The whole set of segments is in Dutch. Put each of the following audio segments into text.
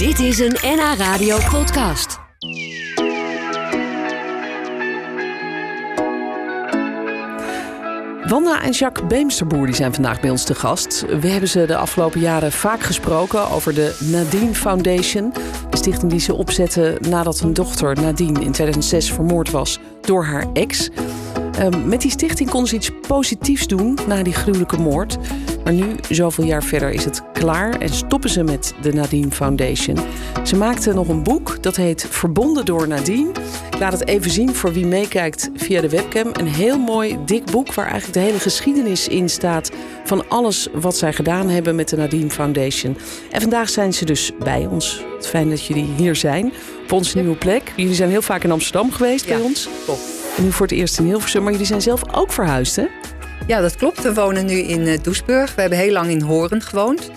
Dit is een NH Radio podcast. Wanda en Jacques Beemsterboer die zijn vandaag bij ons te gast. We hebben ze de afgelopen jaren vaak gesproken over de Nadine Foundation. De stichting die ze opzetten nadat hun dochter Nadine in 2006 vermoord was door haar ex. Ehm, met die stichting kon ze iets positiefs doen na die gruwelijke moord. Maar nu, zoveel jaar verder, is het klaar en stoppen ze met de Nadine Foundation. Ze maakte nog een boek dat heet Verbonden door Nadine. Ik laat het even zien voor wie meekijkt via de webcam. Een heel mooi, dik boek waar eigenlijk de hele geschiedenis in staat van alles wat zij gedaan hebben met de Nadine Foundation. En vandaag zijn ze dus bij ons. Fijn dat jullie hier zijn op onze nieuwe plek. Jullie zijn heel vaak in Amsterdam geweest bij ons. Klopt. Nu voor het eerst in Hilversum, maar jullie zijn zelf ook verhuisd, hè? Ja, dat klopt. We wonen nu in uh, Doesburg. We hebben heel lang in Horen gewoond.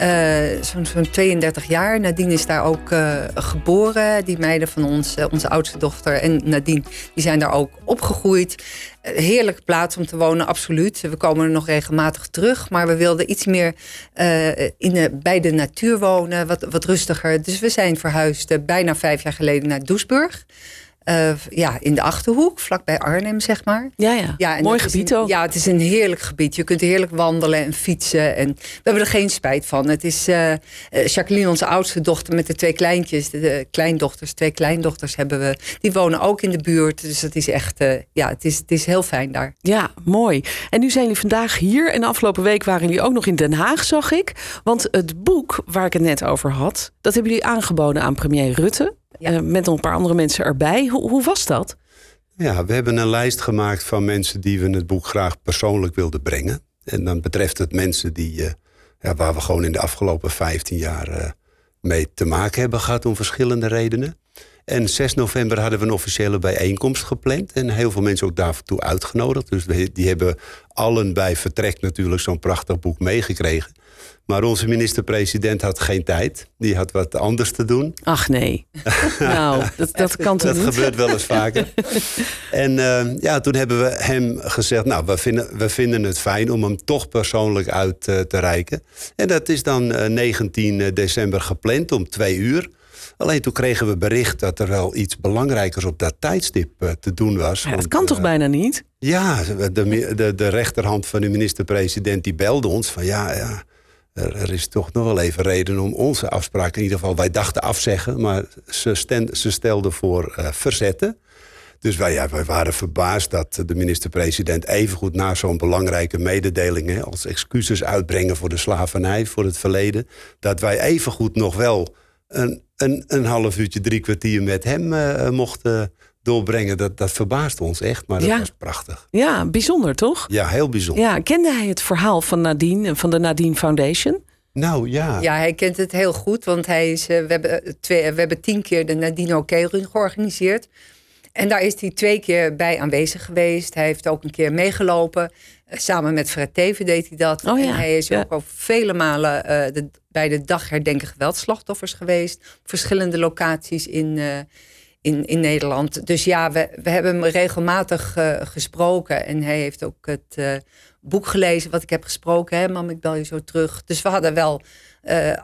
Uh, Zo'n zo 32 jaar. Nadine is daar ook uh, geboren. Die meiden van ons, onze oudste dochter en Nadine, die zijn daar ook opgegroeid. heerlijke plaats om te wonen, absoluut. We komen er nog regelmatig terug. Maar we wilden iets meer in de, bij de natuur wonen, wat, wat rustiger. Dus we zijn verhuisd bijna vijf jaar geleden naar Doesburg. Uh, ja, in de Achterhoek, vlakbij Arnhem, zeg maar. Ja, ja. ja Mooi gebied een, ook. Ja, het is een heerlijk gebied. Je kunt heerlijk wandelen en fietsen. En we hebben er geen spijt van. Het is uh, Jacqueline, onze oudste dochter, met de twee kleintjes. De, de, kleindochters, twee kleindochters hebben we. Die wonen ook in de buurt. Dus het is echt, uh, ja, het is, het is heel fijn daar. Ja, mooi. En nu zijn jullie vandaag hier. En de afgelopen week waren jullie ook nog in Den Haag, zag ik. Want het boek waar ik het net over had, dat hebben jullie aangeboden aan premier Rutte. Ja. Uh, met nog een paar andere mensen erbij. Hoe, hoe, was dat? Ja, we hebben een lijst gemaakt van mensen die we in het boek graag persoonlijk wilden brengen. En dan betreft het mensen die, uh, ja, waar we gewoon in de afgelopen 15 jaar uh, mee te maken hebben gehad om verschillende redenen. En 6 november hadden we een officiële bijeenkomst gepland. En heel veel mensen ook daartoe uitgenodigd. Dus die hebben allen bij vertrek natuurlijk zo'n prachtig boek meegekregen. Maar onze minister-president had geen tijd. Die had wat anders te doen. Ach nee. nou, dat, dat kan toch dat niet? Dat gebeurt wel eens vaker. en uh, ja, toen hebben we hem gezegd... nou, we vinden, we vinden het fijn om hem toch persoonlijk uit uh, te reiken. En dat is dan uh, 19 december gepland om twee uur. Alleen toen kregen we bericht dat er wel iets belangrijkers op dat tijdstip uh, te doen was. Ja, dat want, kan toch uh, bijna niet? Ja, de, de, de rechterhand van de minister-president die belde ons van ja, ja er, is toch nog wel even reden om onze afspraak in ieder geval, wij dachten afzeggen, maar ze, sten, ze stelden voor uh, verzetten. Dus wij, ja, wij waren verbaasd dat de minister-president evengoed na zo'n belangrijke mededeling hè, als excuses uitbrengen voor de slavernij, voor het verleden, dat wij evengoed nog wel een, een, een half uurtje, drie kwartier met hem uh, mochten doorbrengen. Dat, dat verbaasde ons echt, maar dat ja. was prachtig. Ja, bijzonder toch? Ja, heel bijzonder. Ja, kende hij het verhaal van Nadine en van de Nadine Foundation? Nou ja. Ja, hij kent het heel goed, want hij is, uh, we, hebben twee, we hebben tien keer de Nadine Oké-run georganiseerd. En daar is hij twee keer bij aanwezig geweest. Hij heeft ook een keer meegelopen. Samen met Fred Teven deed hij dat. Oh ja, en hij is ja. ook al vele malen uh, de, bij de dag herdenken geweldslachtoffers geweest. Op verschillende locaties in, uh, in, in Nederland. Dus ja, we, we hebben hem regelmatig uh, gesproken. En hij heeft ook het boek gelezen wat ik heb gesproken. Hè, Mam, ik bel je zo terug. Dus we hadden wel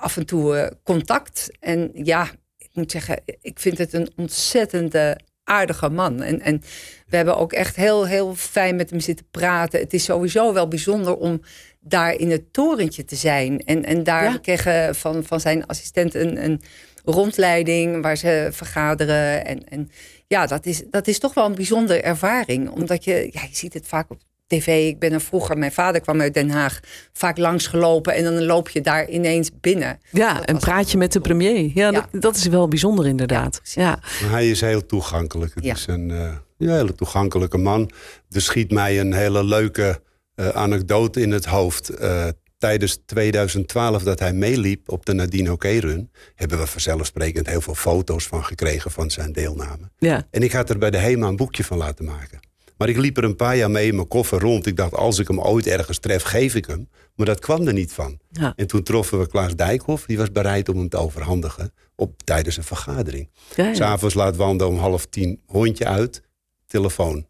af en toe contact. En ja, ik moet zeggen, ik vind het een ontzettende aardige man. En, en we hebben ook echt heel, heel fijn met hem zitten praten. Het is sowieso wel bijzonder om daar in het torentje te zijn. En, en daar ja. kregen van, van zijn assistent een, een rondleiding waar ze vergaderen. En, en ja, dat is, dat is toch wel een bijzondere ervaring. Omdat je, ja, je ziet het vaak op tv. Ik ben er vroeger, mijn vader kwam uit Den Haag, vaak langs gelopen. En dan loop je daar ineens binnen. Ja, dat en praat je met de premier. Ja, ja. Dat, dat, is wel bijzonder inderdaad. Ja, ja. Hij is heel toegankelijk. Het is een uh, hele toegankelijke man. Er schiet mij een hele leuke uh, anekdote in het hoofd. Uh, tijdens 2012 dat hij meeliep op de Nadine Oké-run... hebben we vanzelfsprekend heel veel foto's van gekregen van zijn deelname. Ja. En ik had er bij de HEMA een boekje van laten maken. Maar ik liep er een paar jaar mee in mijn koffer rond. Ik dacht, als ik hem ooit ergens tref, geef ik hem. Maar dat kwam er niet van. Ja. En toen troffen we Klaas Dijkhoff. Die was bereid om hem te overhandigen op, tijdens een vergadering. Ja. S'avonds laat Wanda om half tien hondje uit. Telefoon.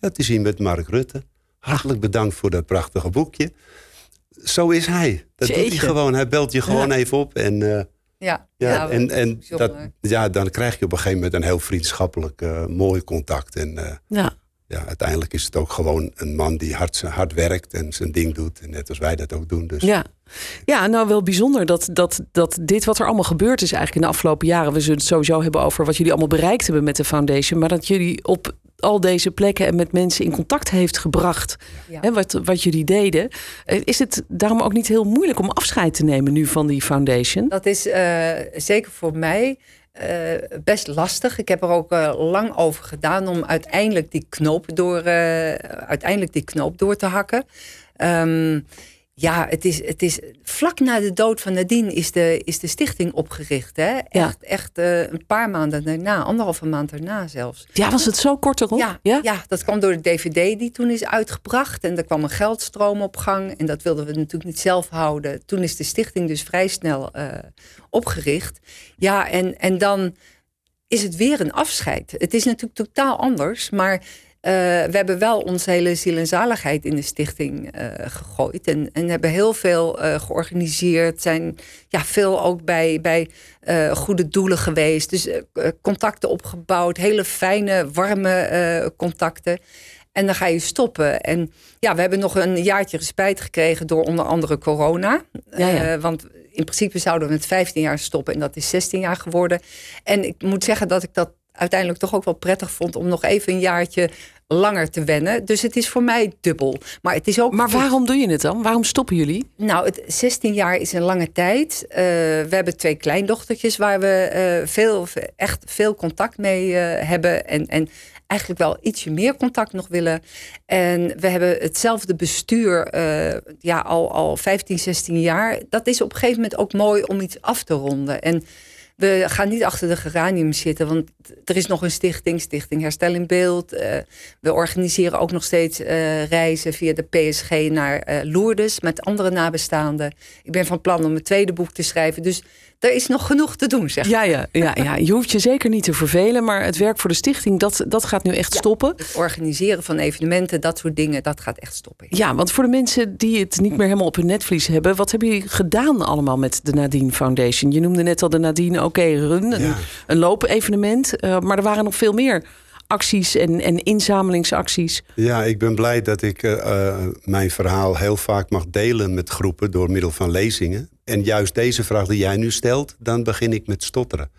Ja, te zien met Mark Rutte. Hartelijk bedankt voor dat prachtige boekje. Zo is hij. Dat Jeetje. doet hij gewoon. Hij belt je gewoon Ja. even op. En uh, Ja, Ja, en, en dat, ja, dan krijg je op een gegeven moment een heel vriendschappelijk, eh, mooi contact. En eh, Ja. Ja, uiteindelijk is het ook gewoon een man die hard, hard werkt en zijn ding doet. En net als wij dat ook doen. Dus Ja. ja, nou wel bijzonder dat, dat, dat dit wat er allemaal gebeurd is eigenlijk in de afgelopen jaren. We zullen het sowieso hebben over wat jullie allemaal bereikt hebben met de foundation. Maar dat jullie op al deze plekken en met mensen in contact heeft gebracht. Ja. Hè, wat, wat jullie deden. Eh, Is het daarom ook niet heel moeilijk om afscheid te nemen nu van die foundation? Dat is eh, zeker voor mij eh, best lastig. Ik heb er ook eh, lang over gedaan om uiteindelijk die knoop door, eh, uiteindelijk die knoop door te hakken. Ehm, ja, het is, het is vlak na de dood van Nadine is de, is de stichting opgericht. Hè? Echt, echt eh, een paar maanden daarna, anderhalve maand daarna zelfs. Ja, was het zo kort erop? Ja, ja? dat kwam door de DVD die toen is uitgebracht. En er kwam een geldstroom op gang. En dat wilden we natuurlijk niet zelf houden. Toen is de stichting dus vrij snel eh, opgericht. Ja, en, en dan is het weer een afscheid. Het is natuurlijk totaal anders. Maar we hebben wel onze hele ziel en zaligheid in de stichting eh, gegooid. En, en hebben heel veel eh, georganiseerd. Zijn ja, veel ook bij, bij eh, goede doelen geweest. Dus eh, contacten opgebouwd. Hele fijne, warme eh, contacten. En dan ga je stoppen. En ja, we hebben nog een jaartje respijt gekregen door onder andere corona. Ja, ja. Eh, want in principe zouden we met 15 jaar stoppen en dat is 16 jaar geworden. En ik moet zeggen dat ik dat uiteindelijk toch ook wel prettig vond om nog even een jaartje langer te wennen. Dus het is voor mij dubbel. Maar het is ook. Maar waarom doe je het dan? Waarom stoppen jullie? Nou, het 16 jaar is een lange tijd. Uh, we hebben twee kleindochtertjes waar we uh, veel, echt veel contact mee uh, hebben. En, en eigenlijk wel ietsje meer contact nog willen. En we hebben hetzelfde bestuur ja, al, al 15, 16 jaar. Dat is op een gegeven moment ook mooi om iets af te ronden. En we gaan niet achter de geranium zitten, want er is nog een stichting, Stichting Herstel in Beeld. Uh, we organiseren ook nog steeds uh, reizen via de PSG naar uh, Lourdes met andere nabestaanden. Ik ben van plan om een tweede boek te schrijven. Dus er is nog genoeg te doen, zeg ja, ja, ja, ja, je hoeft je zeker niet te vervelen, maar het werk voor de stichting, dat, dat gaat nu echt ja, stoppen. Het organiseren van evenementen, dat soort dingen, dat gaat echt stoppen. Ja, want voor de mensen die het niet meer helemaal op hun netvlies hebben, wat hebben jullie gedaan allemaal met de Nadine Foundation? Je noemde net al de Nadine Oké Run, Ja. een, een loopevenement, uh, maar er waren nog veel meer acties en, en inzamelingsacties. Ja, ik ben blij dat ik uh, mijn verhaal heel vaak mag delen met groepen door middel van lezingen. En juist deze vraag die jij nu stelt, dan begin ik met stotteren.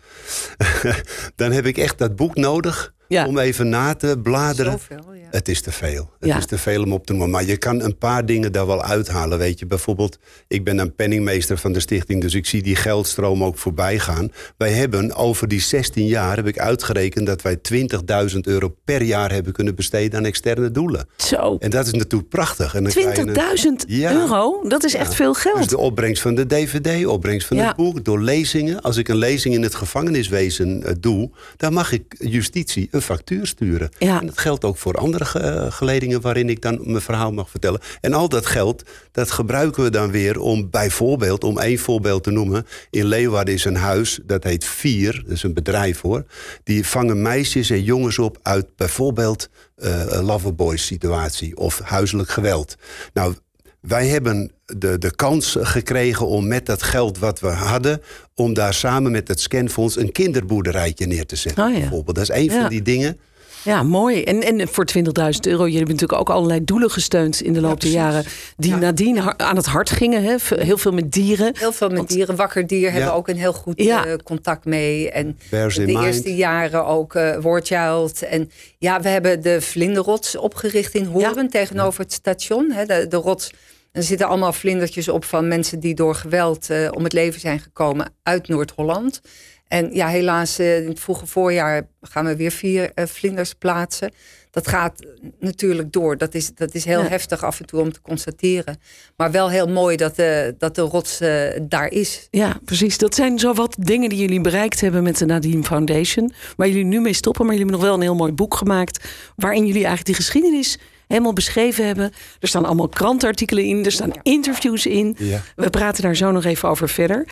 dan heb ik echt dat boek nodig ja. om even na te bladeren. Zoveel. Het is te veel. Het Ja. is te veel om op te noemen. Maar je kan een paar dingen daar wel uithalen. Weet je, bijvoorbeeld, ik ben een penningmeester van de stichting, dus ik zie die geldstroom ook voorbij gaan. Wij hebben over die 16 jaar heb ik uitgerekend dat wij 20.000 euro per jaar hebben kunnen besteden aan externe doelen. Zo, En dat is natuurlijk prachtig. En dan krijg je een- 20.000 Ja. euro, dat is Ja. echt veel Dus geld. de opbrengst van de DVD, opbrengst van het boek, door lezingen. Als ik een lezing in het gevangeniswezen eh, doe, dan mag ik justitie een factuur sturen. Ja. En dat geldt ook voor andere eh, geledingen waarin ik dan mijn verhaal mag vertellen. En al dat geld, dat gebruiken we dan weer om bijvoorbeeld, om één voorbeeld te noemen. In Leeuwarden is een huis, dat heet Vier, dat is een bedrijf hoor. Die vangen meisjes en jongens op uit bijvoorbeeld eh loverboys situatie of huiselijk geweld. Nou, wij hebben de, de kans gekregen om met dat geld wat we hadden... om daar samen met het Scanfonds een kinderboerderijtje neer te zetten. Oh ja. Bijvoorbeeld. Dat is een Ja. van die dingen. Ja, mooi. En, en voor 20.000 euro, jullie hebben natuurlijk ook allerlei doelen gesteund in de loop der jaren. Die Ja. nadien aan het hart gingen. Hè? Heel veel met dieren. Heel veel met Want- dieren. Wakker dier hebben ook een heel goed Ja. eh, contact mee. En Bears in de mind. eerste jaren ook eh Wordchild. En ja, we hebben de vlinderrots opgericht in Hoorn tegenover het station. Hè, de, de rots. En er zitten allemaal vlindertjes op van mensen die door geweld eh, om het leven zijn gekomen uit Noord-Holland. En ja, helaas eh, in het vroege voorjaar gaan we weer vier eh, vlinders plaatsen. Dat gaat natuurlijk door. Dat is, dat is heel Ja. heftig af en toe om te constateren. Maar wel heel mooi dat, de dat de rots eh, daar is. Ja, precies. Dat zijn zo wat dingen die jullie bereikt hebben met de Nadine Foundation. Waar jullie nu mee stoppen. Maar jullie hebben nog wel een heel mooi boek gemaakt. Waarin jullie eigenlijk die geschiedenis helemaal beschreven hebben. Er staan allemaal krantenartikelen in. Er staan interviews in. Ja. We praten daar zo nog even over verder.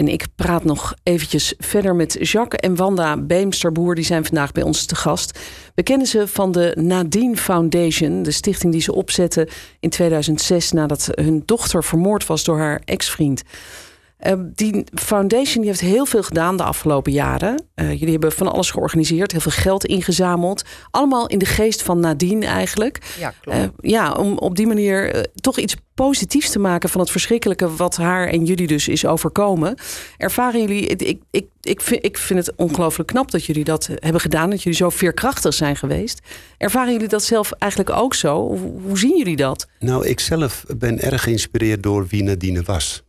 En ik praat nog eventjes verder met Jacques en Wanda Beemsterboer. Die zijn vandaag bij ons te gast. We kennen ze van de Nadine Foundation. De stichting die ze opzetten in 2006 nadat hun dochter vermoord was door haar ex-vriend. Ehm, die foundation die heeft heel veel gedaan de afgelopen jaren. Uh, jullie hebben van alles georganiseerd, heel veel geld ingezameld. Allemaal in de geest van Nadine eigenlijk. Ja, klopt. Uh, ja, om op die manier uh, toch iets positiefs te maken van het verschrikkelijke wat haar en jullie dus is overkomen. Ervaren jullie, ik, ik, ik, vind, ik vind het ongelooflijk knap dat jullie dat hebben gedaan, dat jullie zo veerkrachtig zijn geweest. Ervaren jullie dat zelf eigenlijk ook zo? Hoe, hoe zien jullie dat? Nou, ik zelf ben erg geïnspireerd door wie Nadine was.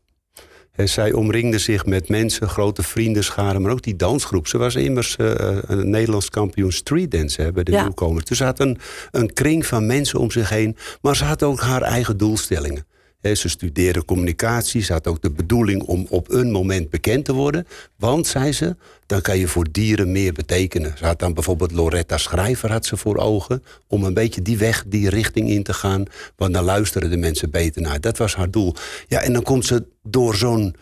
Zij omringde zich met mensen, grote vriendenscharen, maar ook die dansgroep. Ze was immers uh, een Nederlands kampioen streetdance bij de ja. nieuwkomers. Dus ze had een, een kring van mensen om zich heen, maar ze had ook haar eigen doelstellingen. Ze studeerde communicatie. Ze had ook de bedoeling om op een moment bekend te worden. Want, zei ze, dan kan je voor dieren meer betekenen. Ze had dan bijvoorbeeld Loretta Schrijver had ze voor ogen... om een beetje die weg, die richting in te gaan. Want dan luisteren de mensen beter naar. Dat was haar doel. Ja, en dan komt ze door zo'n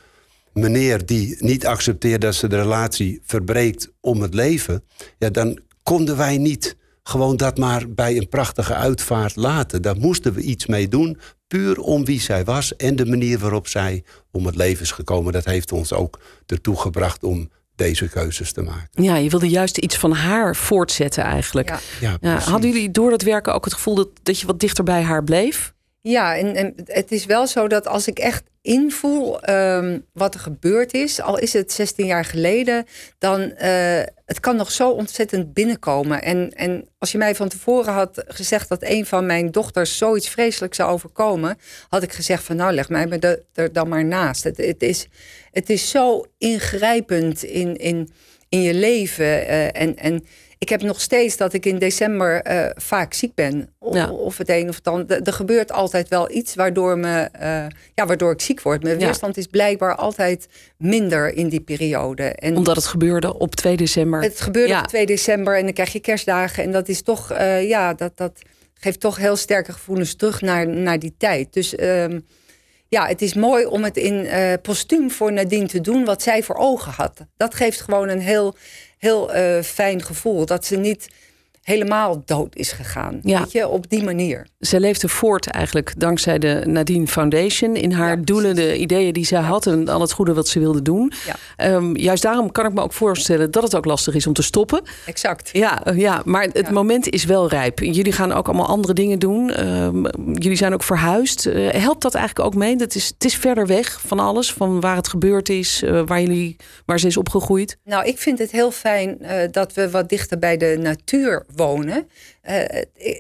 meneer die niet accepteert... dat ze de relatie verbreekt om het leven... ja, dan konden wij niet gewoon dat maar bij een prachtige uitvaart laten. Daar moesten we iets mee doen, puur om wie zij was en de manier waarop zij om het leven is gekomen. Dat heeft ons ook ertoe gebracht om deze keuzes te maken. Ja, je wilde juist iets van haar voortzetten eigenlijk. Ja. Ja, hadden jullie door dat werken ook het gevoel dat, dat je wat dichter bij haar bleef? Ja, en, het is wel zo dat als ik echt invoel um, wat er gebeurd is, al is het 16 jaar geleden, dan uh, het kan nog zo ontzettend binnenkomen. En, en als je mij van tevoren had gezegd dat een van mijn dochters zoiets vreselijks zou overkomen, had ik gezegd van nou leg mij er dan maar naast. Het, is, het is zo ingrijpend in, in, in je leven uh, en, en ik heb nog steeds dat ik in december uh, vaak ziek ben. Of, ja. of het een of het ander. Er gebeurt altijd wel iets waardoor, me, uh, ja, waardoor ik ziek word. Mijn weerstand is blijkbaar altijd minder in die periode. En Omdat het gebeurde op 2 december. Het gebeurde ja. op 2 december en dan krijg je kerstdagen. En dat is toch, uh, ja, dat, dat geeft toch heel sterke gevoelens terug naar, naar die tijd. Dus um, ja, het is mooi om het in uh, postuum voor Nadine te doen wat zij voor ogen had. Dat geeft gewoon een heel heel uh, fijn gevoel. Dat ze niet helemaal dood is gegaan. Ja. Weet je, op die manier. Ze leefde voort eigenlijk dankzij de Nadine Foundation in haar ja, doelen, de ideeën die ze ja. had en al het goede wat ze wilde doen. Um, juist daarom kan ik me ook voorstellen dat het ook lastig is om te stoppen. Exact. Ja, ja maar het moment is wel rijp. Jullie gaan ook allemaal andere dingen doen. Um, jullie zijn ook verhuisd. Uh, helpt dat eigenlijk ook mee? Dat is, het is verder weg van alles, van waar het gebeurd is, uh, waar, jullie, waar ze is opgegroeid. Nou, ik vind het heel fijn uh, dat we wat dichter bij de natuur wonen. Uh,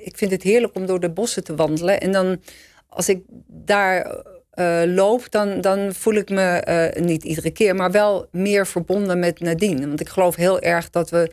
ik vind het heerlijk om door de bossen te wandelen. En dan, als ik daar uh, loop, dan, dan voel ik me uh, niet iedere keer, maar wel meer verbonden met Nadine. Want ik geloof heel erg dat we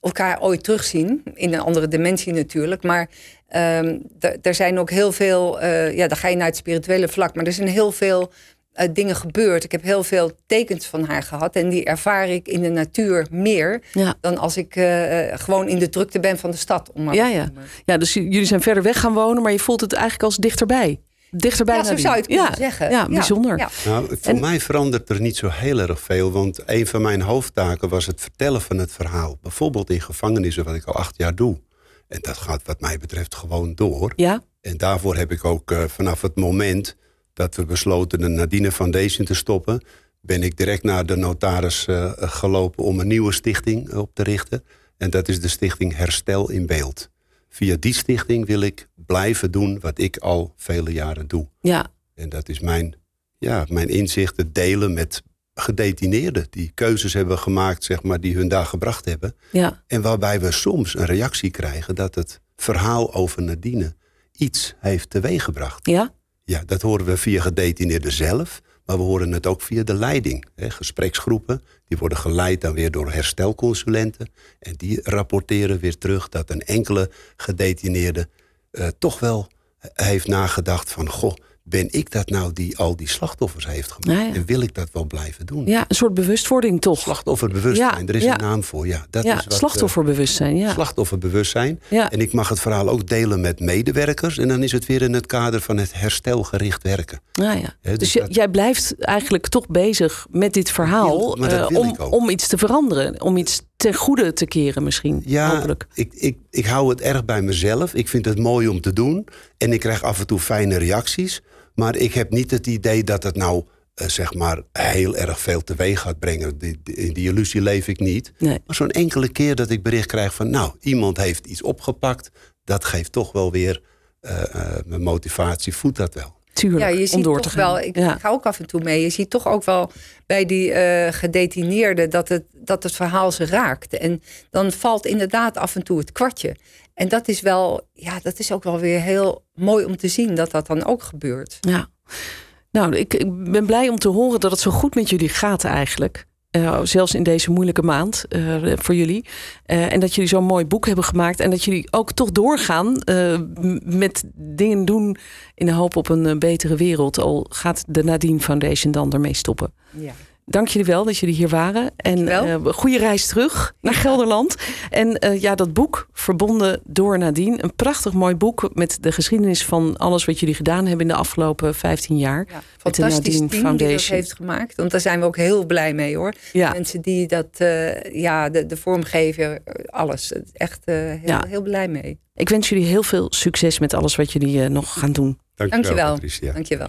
elkaar ooit terugzien. In een andere dimensie natuurlijk. Maar um, er zijn ook heel veel. ja, dan ga je naar het spirituele vlak. Maar er zijn heel veel uh, dingen gebeurd. Ik heb heel veel tekens van haar gehad. En die ervaar ik in de natuur meer ja. dan als ik uh, gewoon in de drukte ben van de stad. Om maar ja, ja. ja, dus jullie zijn verder weg gaan wonen, maar je voelt het eigenlijk als dichterbij. Dichterbij ja, zo zou je het kunnen ja, zeggen. Ja, bijzonder. Ja. Nou, voor en... mij verandert er niet zo heel erg veel. Want een van mijn hoofdtaken was het vertellen van het verhaal. Bijvoorbeeld in gevangenissen, wat ik al acht jaar doe. En dat gaat wat mij betreft gewoon door. Ja. En daarvoor heb ik ook uh, vanaf het moment dat we besloten de Nadine Foundation te stoppen... ben ik direct naar de notaris uh, gelopen om een nieuwe stichting op te richten. En dat is de stichting Herstel in Beeld. Via die stichting wil ik blijven doen wat ik al vele jaren doe. Ja. En dat is mijn, ja, mijn inzichten delen met gedetineerden... die keuzes hebben gemaakt, zeg maar, die hun daar gebracht hebben. Ja. En waarbij we soms een reactie krijgen... dat het verhaal over Nadine iets heeft teweeggebracht. Ja? Ja, dat horen we via gedetineerden zelf. Maar we horen het ook via de leiding. Hè, gespreksgroepen, die worden geleid dan weer door herstelconsulenten. En die rapporteren weer terug dat een enkele gedetineerde uh, toch wel heeft nagedacht van... goh, ben ik dat nou die al die slachtoffers heeft gemaakt? Ja, ja. En wil ik dat wel blijven doen? Ja, een soort bewustwording toch? Slachtofferbewustzijn, ja, er is een naam voor. Ja, dat is wat, slachtofferbewustzijn. Ja. Slachtofferbewustzijn. En ik mag het verhaal ook delen met medewerkers. En dan is het weer in het kader van het herstelgericht werken. Ja. dus, dus dat... jij blijft eigenlijk toch bezig met dit verhaal... Uh, om, om iets te veranderen, om iets ten goede te keren misschien. Ja, hopelijk. Ik, ik, ik hou het erg bij mezelf. Ik vind het mooi om te doen. En ik krijg af en toe fijne reacties. Maar ik heb niet het idee dat het nou eh, zeg maar heel erg veel teweeg gaat brengen. Die, die, in die illusie leef ik niet. Nee. Maar zo'n enkele keer dat ik bericht krijg van... nou, iemand heeft iets opgepakt. Dat geeft toch wel weer eh, eh, mijn motivatie. Voedt dat wel. Tuurlijk, Ja, je om ziet door toch te gaan. wel, ik, ja. ik ga ook af en toe mee. Je ziet toch ook wel bij die eh gedetineerden dat het, dat het verhaal ze raakt. En dan valt inderdaad af en toe het kwartje. En dat is wel, ja, dat is ook wel weer heel mooi om te zien dat dat dan ook gebeurt. Ja. Nou, ik, ik ben blij om te horen dat het zo goed met jullie gaat eigenlijk. Eh, zelfs in deze moeilijke maand eh, voor jullie. Eh, en dat jullie zo'n mooi boek hebben gemaakt. En dat jullie ook toch doorgaan met dingen doen in de hoop op een betere wereld. Al gaat de Nadine Foundation dan ermee stoppen. Ja. Dank jullie wel dat jullie hier waren. En Dankjewel. eh goede reis terug naar Gelderland. En eh, ja, dat boek, Verbonden door Nadine. Een prachtig mooi boek met de geschiedenis van alles wat jullie gedaan hebben in de afgelopen 15 jaar. Ja, de fantastisch Nadine team die dat Foundation. heeft gemaakt. Want daar zijn we ook heel blij mee hoor. Ja. Mensen die dat, eh, ja, de, de vormgever, alles. Echt heel, Ja. heel blij mee. Ik wens jullie heel veel succes met alles wat jullie nog gaan doen. Dankjewel. Patricia. Dankjewel.